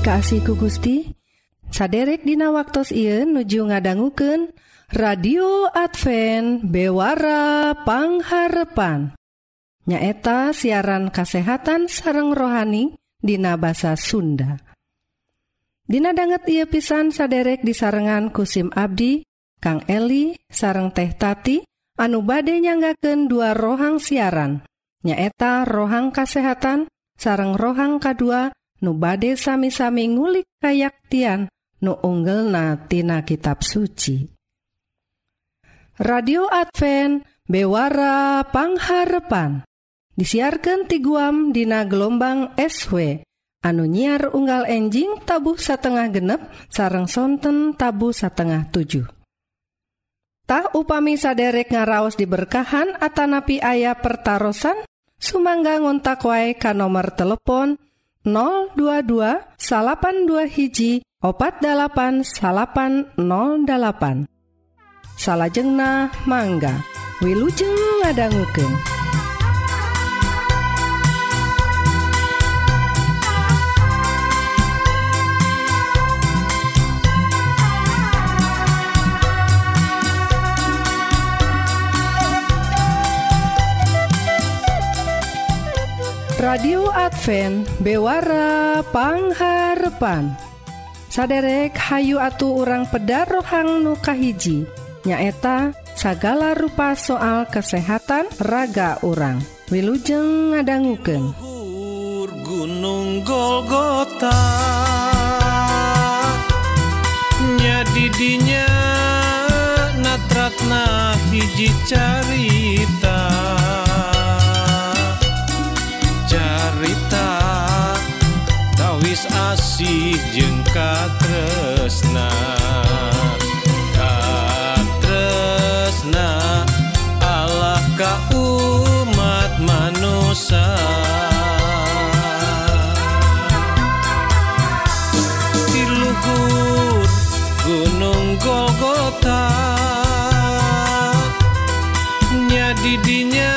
kasih ku Gusti saderek Dina waktu Ieu nuju ngadangguken radio Advent bewarapangharepan nyaeta siaran kasehatan sareng rohani Dina bahasa Sunda. Dina banget ia pisan saderek disarengan kusim Abdi Kang Eli sareng teh tati anu bade nyanggaken dua rohang siaran. Nyaeta rohang kasehatan sareng rohang K2 nu bade sami-sami ngulik kayaktian nu unggulna tina kitab suci. Radio Advent Bewara Pangharepan disiarkan ti guam dina gelombang SW anu nyiar unggal enjing tabuh satengah genep sarang sonten tabu satengah 7. Tah upami saderek ngaraos diberkahan atanapi ayah pertarosan sumangga ngontak wae ka nomor telepon 022 82 hiji opat 8808 salahjengna mangga Wilujeng ngadangguken Radio Adva bewarapangharrepan saderek Hayu Atu orang peda rohang Nukahiji nyaeta sagala rupa soal kesehatan raga orang Wiujeng ngadangguken Gunung Golgota nya didinya natratna hiji carita asih jengkatresna Katresna. Allah ka umat manusia. Diluhur Gunung Golgota nya didinya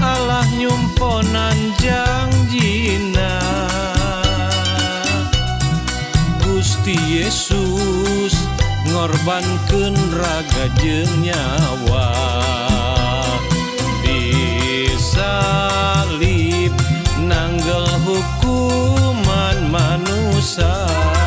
Allah nyumponan jangjina Yesus ngorbankan raga jenyawa. Disalib nanggel hukuman manusia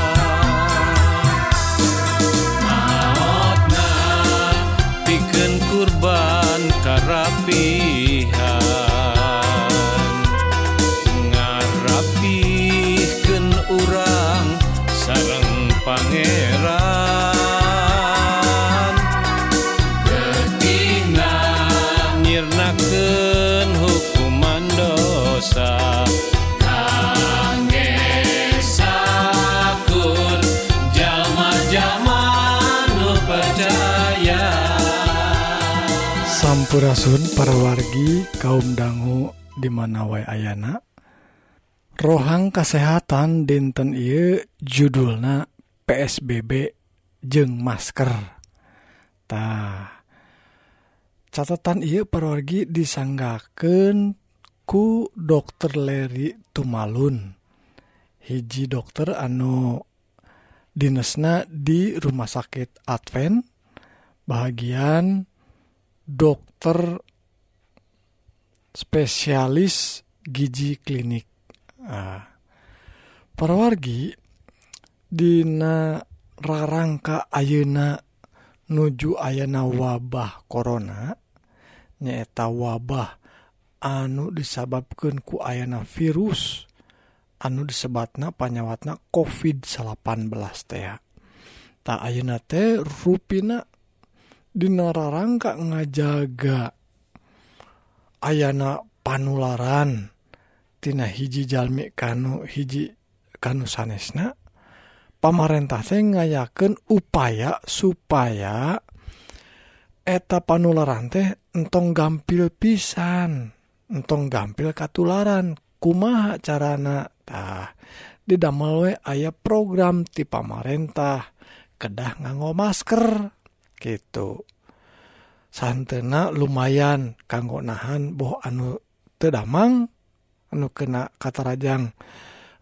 Sampurasun para wargi kaum dangu di mana wae Ayana. Rohang kesehatan dinten I judulna PSBB jeng maskertah catatan ia perwargi disanggaken ku dokter Larry Tumalun. Hiji dokter anu dinesna di rumah sakit Advent bagian dokter spesialis gizi klinik. Nah, perwargi Dina rarangka Ayeuna nuju ayana wabah korona nyaeta wabah anu disababkan ku ayana virus anu disebatna panyawatna covid 18 tea tak Ayeuna teh rupina Dinorarangka ngajaga ayana panularan. Tina hiji Jalmi Kanu hiji Kanu sanesna. Pamarentase ngayaken upaya supaya eta panularan teh entong gampil pisan entong gampil katularan. Kumaha carana? Tah didamel we aya program ti pamarentah. Kedah nganggo masker. gitu. Santena lumayan kanggo nahan boh anu tedamang anu kena katarajang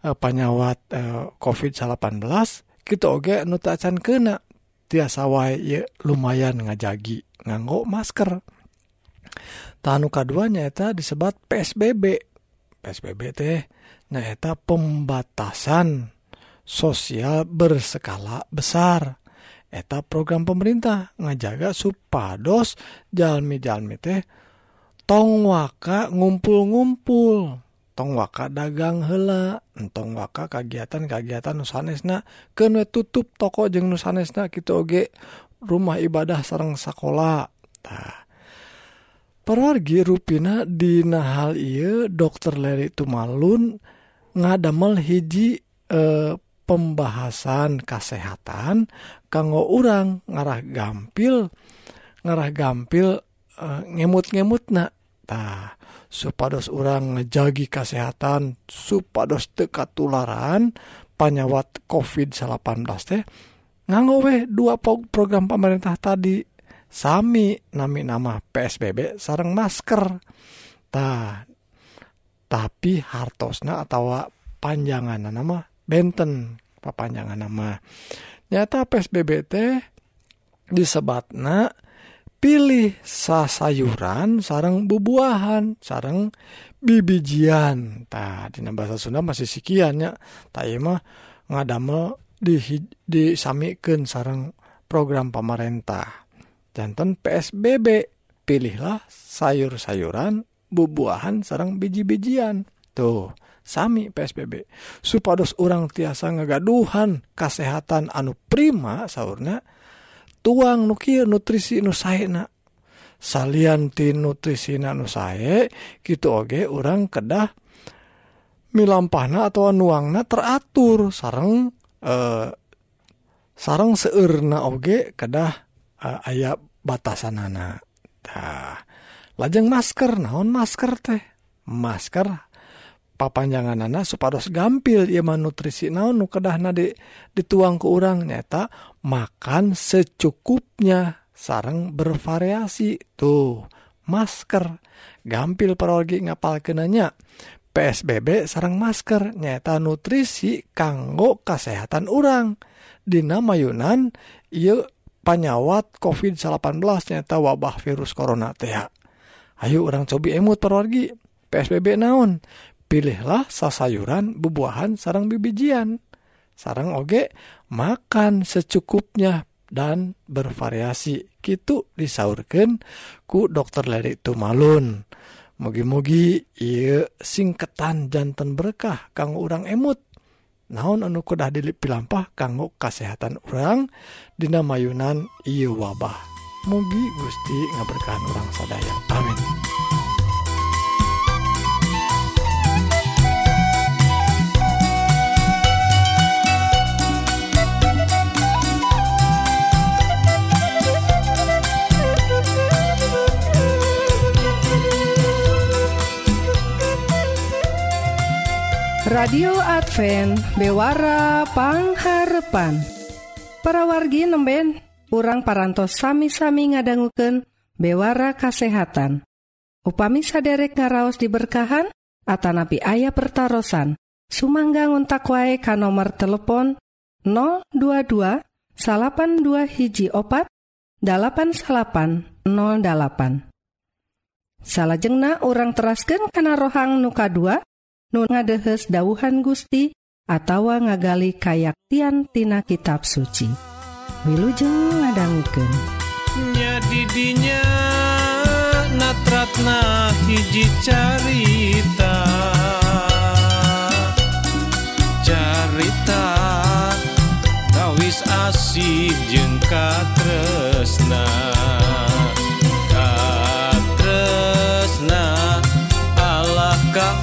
e, panyawat eh, e, covid 18 gitu oge anu tacan kena tiasa wae ye, lumayan ngajagi nganggo masker. Tanu kaduanya eta disebat PSBB PSBB teh nyaeta pembatasan sosial berskala besar. eta program pemerintah ngajaga supados jalmi-jalmi teh tong waka ngumpul-ngumpul. Tong waka dagang hela entong waka kagiatan-kagiatan nusanesna kena tutup toko jeng nusanesna kita oge rumah ibadah sarang sekolah nah, perwargi rupina dina hal iya dokter Leri Tumalun ngadamel hiji eh, pembahasan kesehatan kanggo orang ngarah gampil ngarah gampil ngemut-ngemut nak tah supados orang ngejagi kesehatan supados dekat tularan panyawat COVID-19 teh nganggo weh dua program pemerintah tadi sami nami nama PSBB sarang masker. Tah tapi hartosna atau panjangan nama benten papanjangan nama. Nyata PSBB teh disebatna pilih sa sayuran sarang bubuahan sarang bibijian. Tah dina bahasa Sunda masih sekiannya tak mah ngadamel di disamikeun sarang program pemerintah jantan PSBB pilihlah sayur-sayuran bubuahan sarang biji-bijian. Tuh. sami PSBB supados orang tiasa ngagaduhan kesehatan anu prima sahurnya tuang nukir nutrisi nusaena salianti nutrisi nu sae gitu oge orang kedah milampahna atau nuangna teratur. Sarang eh, sarang seurna oge kedah eh, ayat batasan anak lajeng masker naon masker teh? Masker papanjangan anak supados gampil iman nutrisi naon nu kedah na di dituang ke orang nyata makan secukupnya sarang bervariasi tuh. Masker gampil parologi ngapal kenanya PSBB sarang masker nyata nutrisi kanggo kesehatan orang Dina mayunan iya panyawat COVID-19 nyata wabah virus corona teh ayo orang cobi emut parwargi PSBB naon pilihlah sasayuran bubuahan sarang bibijian. Sarang oge makan secukupnya dan bervariasi. Gitu disaurkan ku dokter Leri Tumalun. Mugi-mugi iya singketan jantan berkah kanggo orang emut. Naon anu kudah pilampah kanggo kesehatan orang dina mayunan iya wabah. Mugi Gusti ngaberkahan orang sadaya. Amin Radio Advent Bewarapangharapan para wargi nemben urang parantos sami-sami ngadangguken bewara kasehatan. Upami saderek ngaraos diberkahan Atanapi ayah pertaran Sumangga ngontak wae ka nomor telepon 022 salapan dua hiji opat 8808 salahjengna orang terasken kana rohang nuka 2 nu ngadehes dauhan Gusti atawa ngagali kayaktiantina kitab suci. Wilujeng ngadangguken nya didinya natratna hiji carita. Carita tawis asih jeung katresna. Katresna Allah ka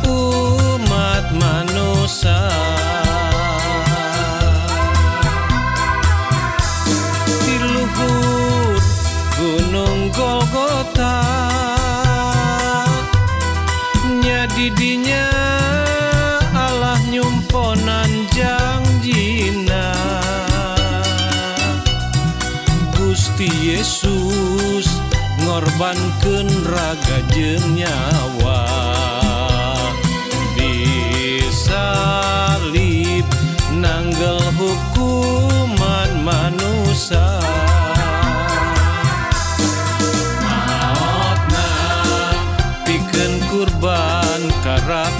dosa Di luhur gunung Golgota Nya didinya Allah nyumponan janjina Gusti Yesus ngorbankeun raga jenyawa. salib nanggel hukuman manusia. Maotna pikeun kurban karap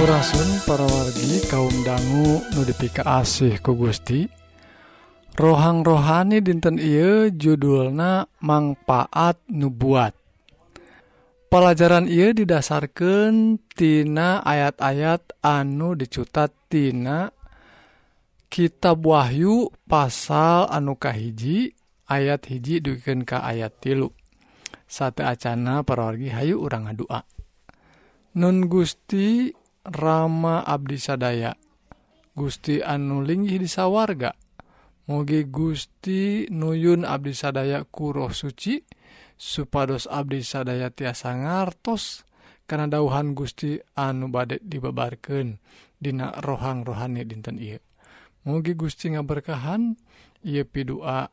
Hampurasun para wargi kaum dangu nudipika asih ku Gusti. Rohang rohani dinten Ieu judulna manfaat nubuat pelajaran ia didasarkantinana ayat-ayat anu dicutatina kitab Wahyu pasal anukah hiji ayat hiji duken ke ayat tilu. Satu acana perorgi Hayu urang ngadua Nun Gusti Rama Abdi Sadaya. Gusti anu linggih di sawarga. Mugi Gusti Nuyun Abdi Sadaya kuroh suci supados Abdi Sadaya tiasa ngartos karena dauhan Gusti anu badek dibebarkan Dina rohang rohani dinten I Mugi Gusti ngaberkahan ia pidua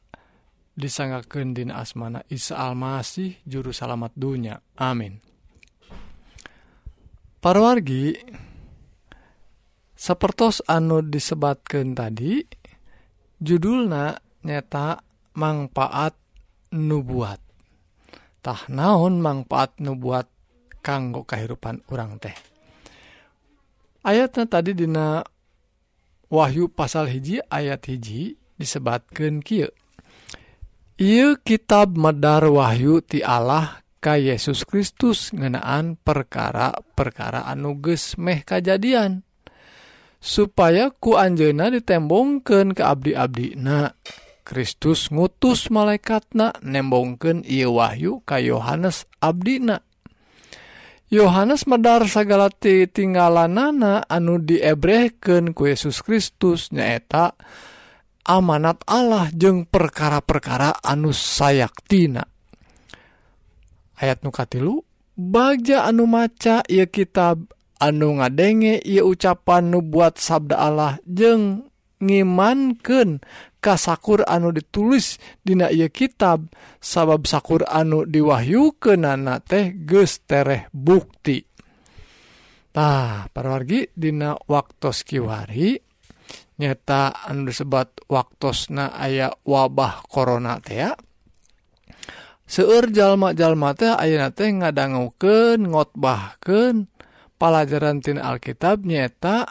disangaken Dina asmana Isa Almasih juru salamat dunya. Amin. parwargi sepertos anu disebatkan tadi judulna nyata manfaat nubuattah naon manfaat nubuat kanggo kehidupan orang teh? Ayatnya tadi Dina Wahyu pasal hiji ayat hiji disebatkan kieu. Ieu kitab Medar Wahyu ti Allah ka Yesus Kristus ngenaan perkara-perkara anuges meh kajadian. Supaya ku Anjena ditembongken ke abdi-abdi na Kristus ngutus malaikatna nembongken ia Wahyu ka Yohanes Abdina. Yohanes medar sagalati tinggalanana anu diebreken ku Yesus Kristus nyaeta amanat Allah jeung perkara-perkara anus sayaktina ayat nukatilu baja anu maca ia kitab anu ngadenge ia ucapan nubuat sabda Allah jeng ngimanken kasakur anu ditulis dina ia kitab sabab sakur anu diwahyu ke nana teh gestereh para parwargi dina waktu kiwari nyata anu disebat waktosna aya wabah corona teh seueur jalma-jalma teh ayeuna teh ngadangukeun ngotbahkeun. Pelajaran tin Alkitab nyeta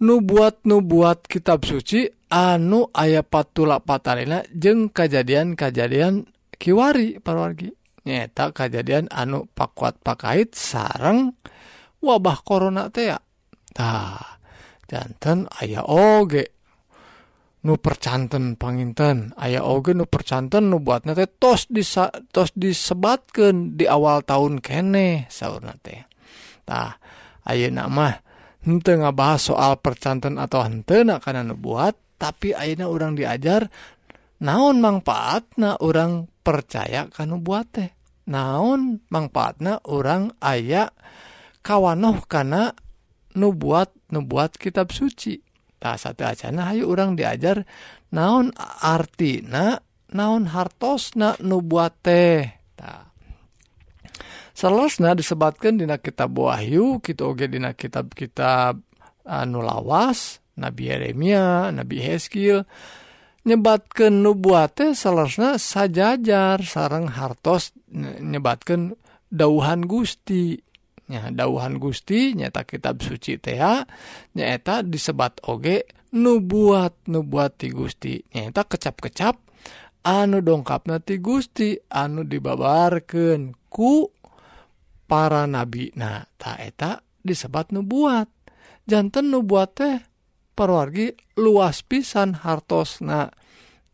nubuat-nubuat kitab suci anu aya patula patalina jeung kejadian-kajadian kiwari parwargi nyeta kejadian anu pakuat pakait sarang wabah corona teh ya. Tah jantan aya oge. nu percanten panginten. Aya oge nu percanten nu buat nate tos disa, tos disebatkan di awal tahun kene saurna nate tah ayeuna nama hente ngabahas soal percanten atau hente nak karena nubuat tapi ayeuna orang diajar naon manfaat na orang percaya kan buat teh? Naon manfaatna orang aya kawanoh karena nubuat nubuat kitab suci? satu acana hayu orang diajar naon artina naon hartosna nubuat teh selesna disebatkan dina kitab Wahyu kita oge dina kitab-kitab anu lawas Nabi Yeremia Nabi Heskil nyebatkan nubuate selesna sajajar sarang hartos nyebatkan dauhan Gusti. nya dauhan Gusti nyata kitab suci teh nyaeta disebat oge nubuat nubuat ti Gusti. Nyaeta kecap-kecap anu dongkap nati Gusti anu dibabarkan ku para nabi. Nah taeta disebat nubuat. Jantan nubuat teh perwargi luas pisan hartosna.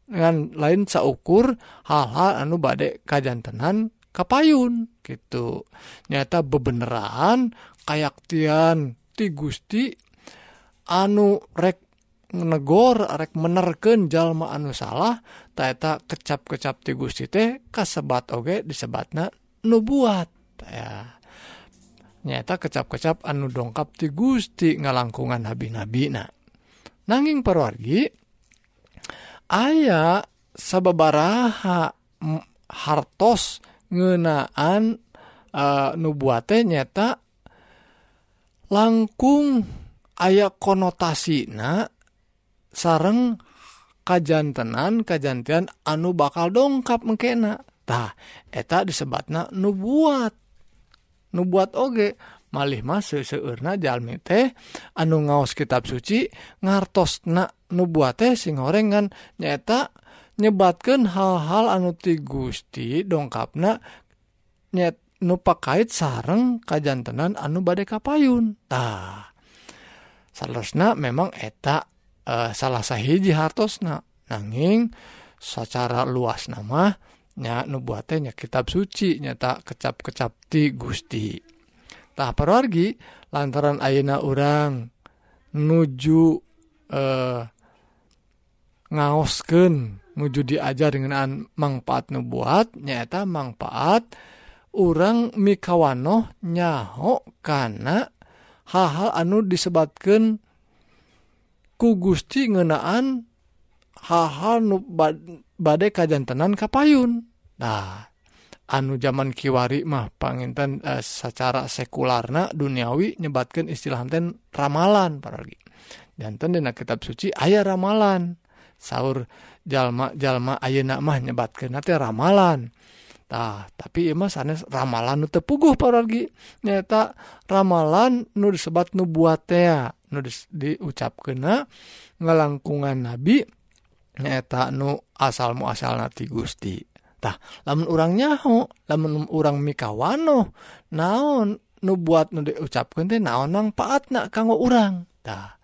Dengan lain saukur hal-hal anu badek kajantenan kapayun. gitu. Nyata bebeneran kayaktian ti Gusti anu rek negor rek menerken jalma anu salah taeta kecap-kecap ti Gusti teh kasebat oge disebatna nubuat. Ya. Nyata kecap-kecap anu dongkap ti Gusti ngalangkungan nabi nabina nanging perwargi ayah sababaraha hartos ngenaan uh, nubuate nyata langkung aya konotasi na sareng kajantenan kajantian anu bakal dongkap mengkenatah eta disebatna nubuat nubuat oge malih mas seueurna jalmi teh anu ngaos kitab suci ngartos na nubuat teh sing gorengan nyata nyebatkan hal-hal anu ti Gusti dongkapna nyet nupakait sareng sarang kajjantenan anu badai kapayuntah salahna memang eta e, salah sahiji hartosna. Nanging secara luas nama nya nubuatnya kitab suci nyata kecap-kecap ti Gusti. Tak pergi lantaran Aina orang nuju eh, ngaosken muju diajar dengan manfaat nubuat nyata manfaat orang mikawano nyaho karena hal-hal anu disebabkan ku Gusti ngenaan hal-hal nu badai kajantenan kapayun nah anu zaman kiwari mah panginten eh, secara sekularna duniawi nyebatkan istilah ten ramalan lagi. Janten dina kitab suci ayah ramalan. Sahur jalma-jalma ayeuna mah nyebatkeun teh ramalan. Tah tapi ieu mah sanes ramalan nu teu puguh paragi nyata ramalan nu disebat nubuat teh nu diucapkeunna ngalangkungan nabi nyata nu asal muasalna ti Gusti. Tah lamun urang nyaho lamun urang mikawano naon nu buat nu diucapkeun teh naon nang paatna kanggo urang? Tah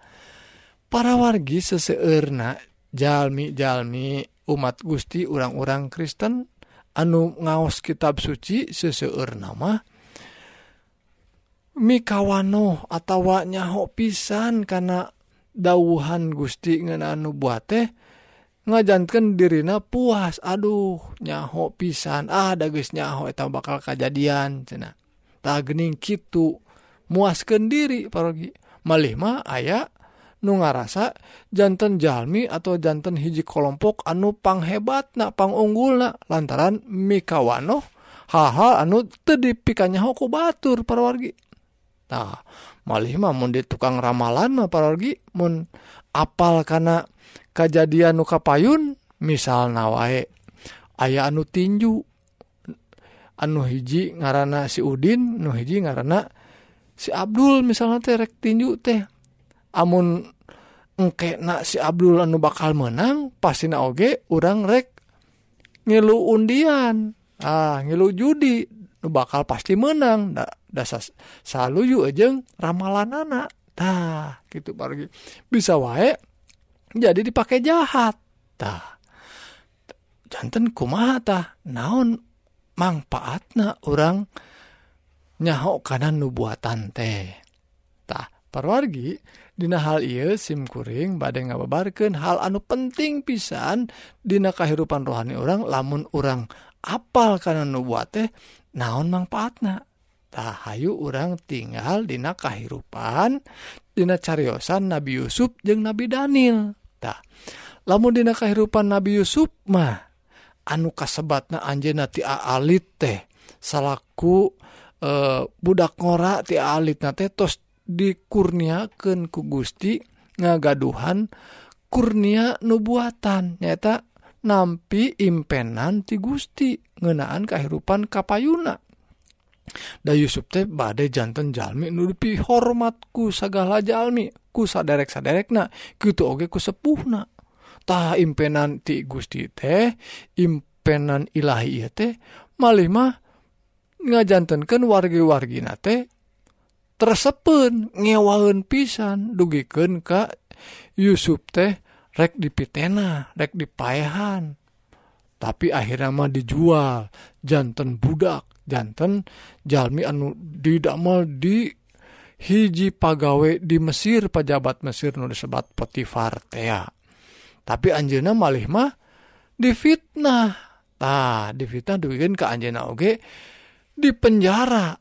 para wargi seseurna jalmi-jalmi umat Gusti orang-orang Kristen anu ngaos kitab suci seseur nama mikawano atawa nyaho pisan karena dauhan Gusti ngenanu buat teh ngajankan dirina puas. Aduh nyaho pisan. Ah dagus nyaho eta bakal kejadian cina tak gening kitu muaskeun diri parogi. Malih mah aya nu ngarasa jantan Jalmi atau jantan hiji kelompok anu panghebat na pangunggul na lantaran mikawano hal-hal anu tedi pikanya hoku batur parwargi nah malih mah mun di tukang ramalan mah parwargi mun apal karena kejadian nu kapayun misal nawae aya anu tinju anu hiji ngarana si Udin nu hiji ngarana si Abdul misalnya teh rek tinju teh. amun engke na si Abdul anu bakal menang pastina oge urang rek ngilu undian. Ah ngilu judi nu bakal pasti menang. Da, dasar saluyu ajeng ramalan anak tah gitu pergi bisa wae jadi dipakai jahat. Tah jantan kumaha tah? Naon manfaatna orang nyaho kanan nubuatan teh? Tah parwargi Dina hal ieu SIMkuring badai ngababarkan hal anu penting pisan Dina kehidupan rohani orang lamun orang apal karena nubuat teh naon manfaatna? Tah hayu orang tinggal Dina kehidupan Dina cariyosan Nabi Yusuf jeung Nabi Danieltah lamun Dina kehidupan Nabi Yusuf mah anu kasebatna Anjena ti alit teh salahku e, eh, budak ngora ti alit na tetos dikurniakan ku Gusti ngagaduhan kurnia nubuatan nyata nampi impenan ti Gusti ngenaan kehidupan kapayuna. Da Yusuf teh badai jantan jalmi nudupi hormatku segala jalmi ku saderek saderekna gitu oge ku sepuhna. Tah impenan ti Gusti teh impenan ilahi teh malih mah ngajantenkan wargi-wargina teh tersepen ngewaun pisan. Dugiken Ka Yusuf teh rek dipitena rek dipayahan tapi akhirnya mah dijual. Jantan budak jantan Jalmi anu didamel di hiji pagawe di Mesir pejabat Mesir nu disebat Potifar tea. Tapi Anjena malih mah difitnah. Tah difitnah dugikan ke Anjena oge di penjara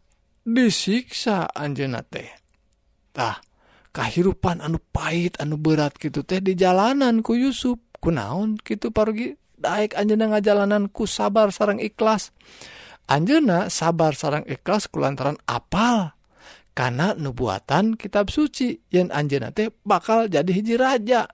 disiksa Anjena tehtah kehidupan anu pahit anu berat gitu teh di jalanan ku Yusuf. Kunaon gitu pergi Daik Anjena ngajalananku sabar sarang ikhlas. Anjena sabar sarang ikhlas kulantaran apal. Karena nubuatan kitab suci yang Anjena teh bakal jadi hiji raja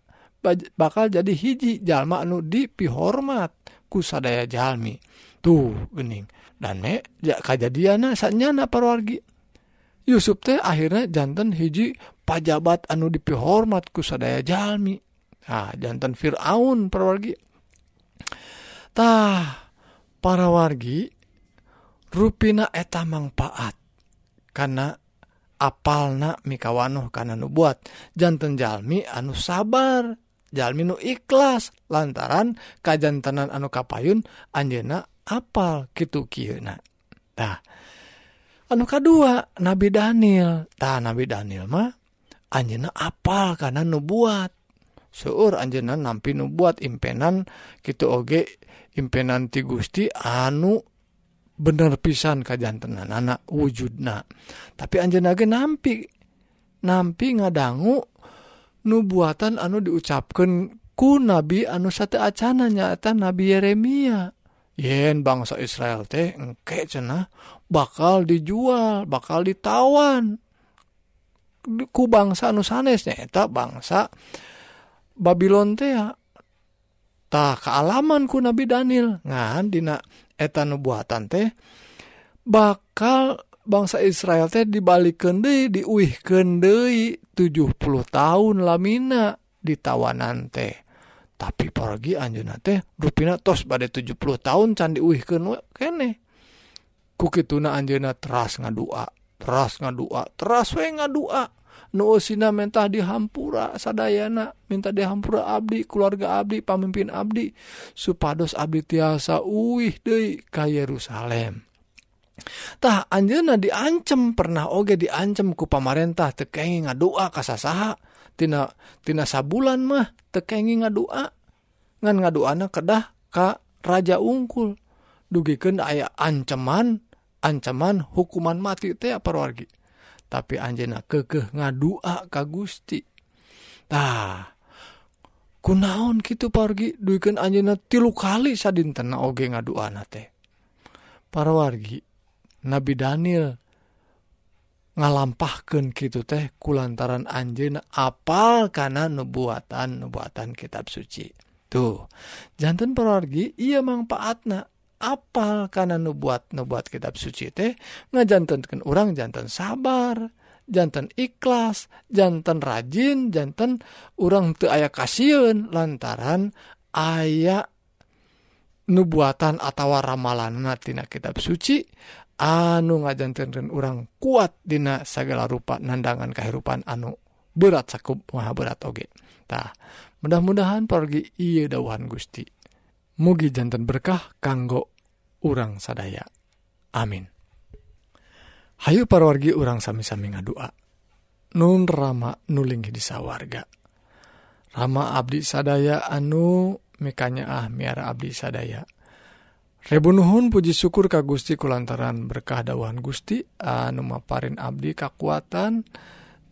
bakal jadi hiji jalma anu dipihormat ku sadaya jalmi. tuh gening. Dan me ya kejadian nyana parwargi. Yusuf teh akhirnya jantan hiji pajabat anu dipihormat ku sadaya jalmi. Nah jantan Fir'aun parwargi. Tah para wargi ruina eta manfaat. Karena apalna mikawanoh karena nubuat jantan Jalmi anu sabar. Jalminu ikhlas. Lantaran kajjantanan anu Kapayun Anjena apal gitu Kyna nah anu kedua Nabi Daniel. Tah Nabi Daniel mah Anjena apal karena nubuat seuur Anjena nampi nubuat impenan gitu oge impenan ti Gusti anu bener pisan kajjantenan anak wujudna. Tapi Anjena ge nampi nampi ngadanggu nubuatan anu diucapkan ku nabi anu satu acananya eta Nabi Yeremia. yen bangsa Israel teh engke cenah bakal dijual bakal ditawan ku bangsa nusanesnya eta bangsa Babylon teh tak kealaman ku Nabi Daniel. Ngan dina eta nubuatan teh bakal bangsa Israel teh dibalikken deui diuihkeun deui 70 tahun lamina ditawanan teh. tapi pergi Anjuna teh rupina tos pada 70 tahun candi uhihkeun ke kene. Ku kituna anjeunna teras ngadua teras ngadua teras we ngadua. Nu usina mentah dihampura sadayana minta dihampura abdi keluarga abdi pamimpin abdi supados abdi tiasa uih deui ka Yerusalem. Tah anjeunna diancem pernah oge diancem ku pamarentah teu ngadua ka sasaha. tina tina sabulan mah tekenging ngadua. Ngan ngaduana kedah ka raja ungkul. Dugiken aya ancaman ancaman hukuman mati teh parwargi tapi anjena kekeh ngadua ka Gusti. Tah kunaon gitu parwargi duikan anjena tilu kali sadintena oge ngadua teh. Parwargi Nabi Daniel ngalampahkan gitu teh kulantaran Anjena apal karena nubuatan nubuatan kitab suci. Tuh jantan perorgi ia manfaatna apal karena nubuat nubuat kitab suci teh ngajantankan orang jantan sabar jantan ikhlas jantan rajin jantan orang tuh ayah kasihan lantaran ayah nubuatan atau ramalan natina kitab suci anu ngajantenren urang kuat dina segala rupa nandangan kehidupan anu berat sakup maha berat ogetah mudah-mudahan pergi ia dawuhan Gusti. Mugi jantan berkah kanggo urang sadaya. Amin. Hayu parwargi urang sami-sami ngadua. Nun Rama nuling di sawarga. Rama Abdi sadaya anu mikanya ah miara Abdi sadaya. Rebunuhun puji syukur Ka Gusti kulantaran berkah dawan Gusti. Anumaparin Abdi kekuatan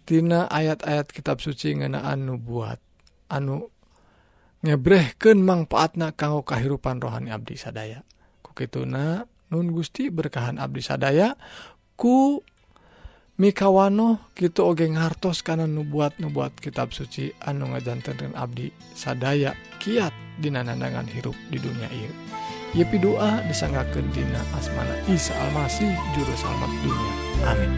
Tina ayat-ayat kitab suci ngenaan nubuat anu ngebrehken manfaatna kanggo kahirupan rohani Abdi sadaya. Kukituna Nun Gusti berkahan Abdi sadaya. Ku mikawano gitu ogeng hartos karena nubuat nubuat kitab suci anu ngajantenkan Abdi sadaya. Kiat dinanandangan hirup di dunia ieu. Yepi doa disanggakeun dina asmana Isa Almasih juru selamat dunia. Amin.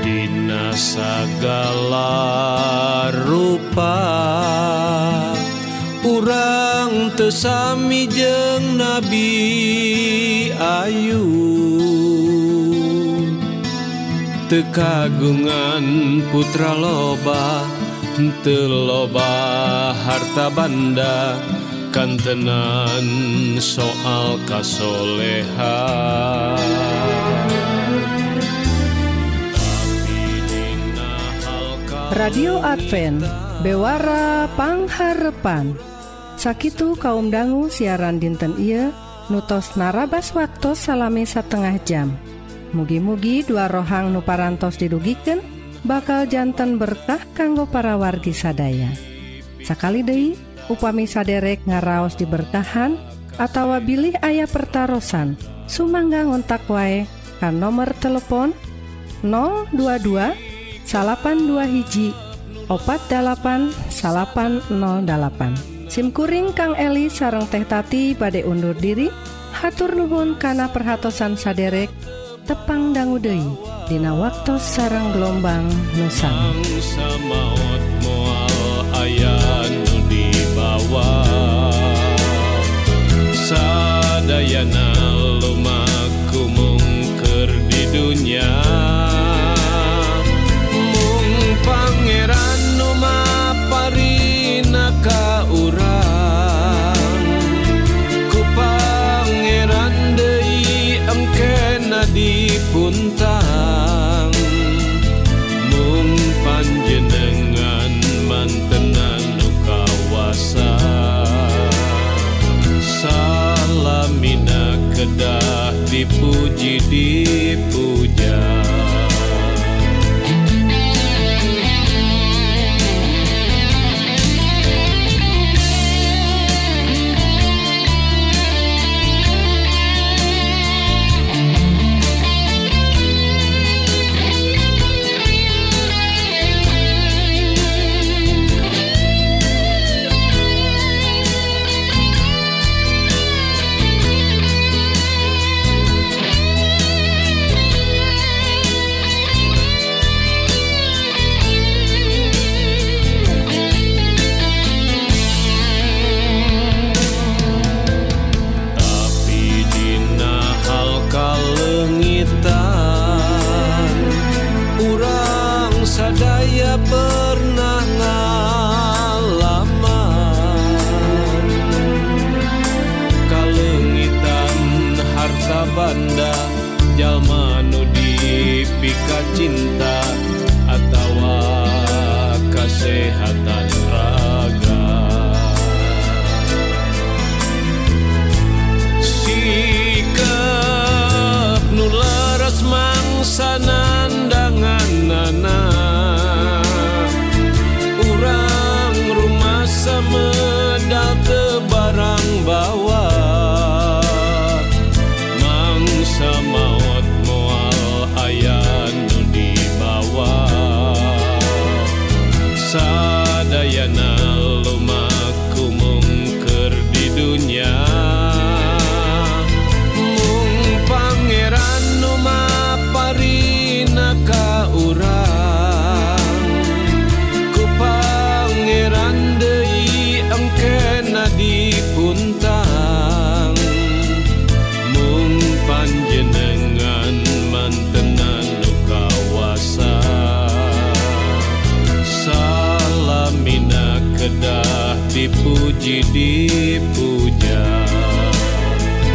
Dina sagala rupa Urang tesami jeng Nabi Ayub kagungan putra loba teloba harta banda. Kantenan soal kasoleha Radio Advent Bewara Pangharepan. Sakitu kaum dangu siaran dinten iya nutos narabas waktu salami setengah jam. Mugi-mugi dua rohang nuparantos didugiken bakal jantan berkah kanggo para wargi sadaya. Sakali Dei upami saderek ngaraos diberkahan atau bilih ayah pertaran Sumangga ngontak wae kan nomor telepon 022 82 hiji opat 8808 SIMkuring Kang Eli sareng tehtati badai undur diri hatur Nuhun kana perhatsan saderek tepang dangguude Dina waktu sarang gelombang Nusang maut mual aya nu dibawa sadayana lumaku mungker di dunia deep.